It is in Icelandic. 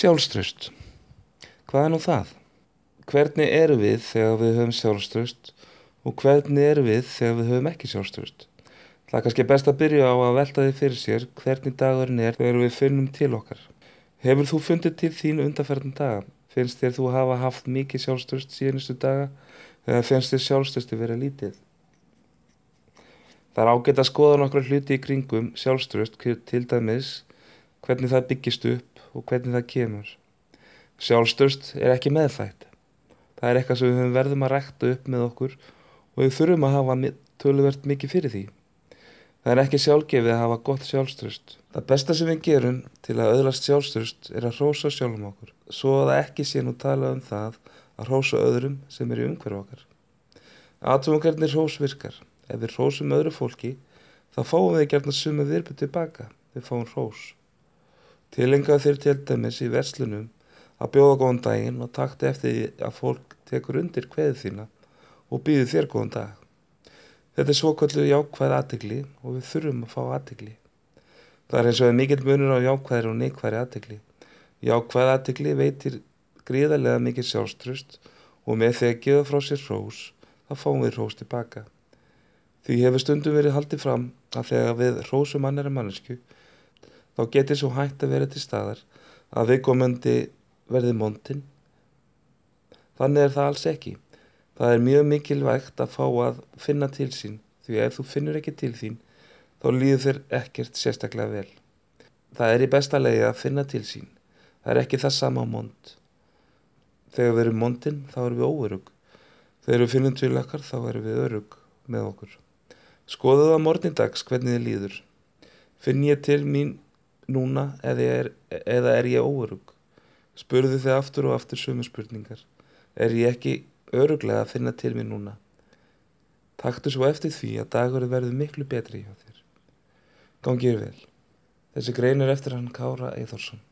Sjálfströst. Hvað er nú það? Hvernig eru við þegar við höfum sjálfströst og hvernig eru við þegar við höfum ekki sjálfströst? Það er kannski best að byrja á að velta því fyrir sér hvernig dagurinn er þegar við finnum til okkar. Hefur þú fundið til þín undanferðin daga? Finnst þér þú hafa haft mikið sjálfströst síðanustu daga eða finnst þér sjálfströsti vera lítið? Það er ágætt að skoða nokkru hluti í kringum sjálfströst til dæmis hvernig það byggist upp og hvernig það kemur. Sjálfstörst er ekki meðfætt. Það er eitthvað sem við verðum að rækta upp með okkur og við þurfum að hafa töluvert mikið fyrir því. Það er ekki sjálfgefið að hafa gott sjálfstörst. Það besta sem við gerum til að öðlast sjálfstörst er að hrósa sjálfum okkur. Svo að það ekki sé nú tala um það að hrósa öðrum sem er í umhverf okkar. Aðtum hvernig hrós virkar. Ef við hrósum öðru fólki þá fáum við gerna suma virpu tilbaka. Við fáum hrós. Tilengað þér til dæmis í verslunum að bjóða góðan daginn og takta eftir því að fólk tekur undir kveðið þína og býður þér góðan dag. Þetta er svokvöldu jákvæð aðtegli og við þurfum að fá aðtegli. Það er eins og mikill munur á jákvæðir og neikvæðir aðtegli. Jákvæð aðtegli veitir gríðarlega mikið sjálfströst og með því að gefa frá sér hrós, þá fáum við hrós tilbaka. Því hefur stundum verið haldið fram að þegar við hrósum annara mannesku þá getur svo hægt að vera til staðar að viðkomandi verði móntinn. Þannig er það alls ekki. Það er mjög mikilvægt að fá að finna til sín því ef þú finnur ekki til þín þá líður þér ekkert sérstaklega vel. Það er í besta leiði að finna til sín. Það er ekki það sama á mónt. Þegar við erum móntinn þá erum við óörug. Þegar við finnum til okkar þá erum við örug með okkur. Skoðu það mornindags hvernig þið líður. Finn ég til mín núna eða er, eða er ég óörug? Spurðu þið aftur og aftur sömu spurningar. Er ég ekki öruglega að finna til mér núna? Taktu svo eftir því að dagurinn verður miklu betri hjá þér. Gangið vel. Þessi grein er eftir hann Kára Eithórsson.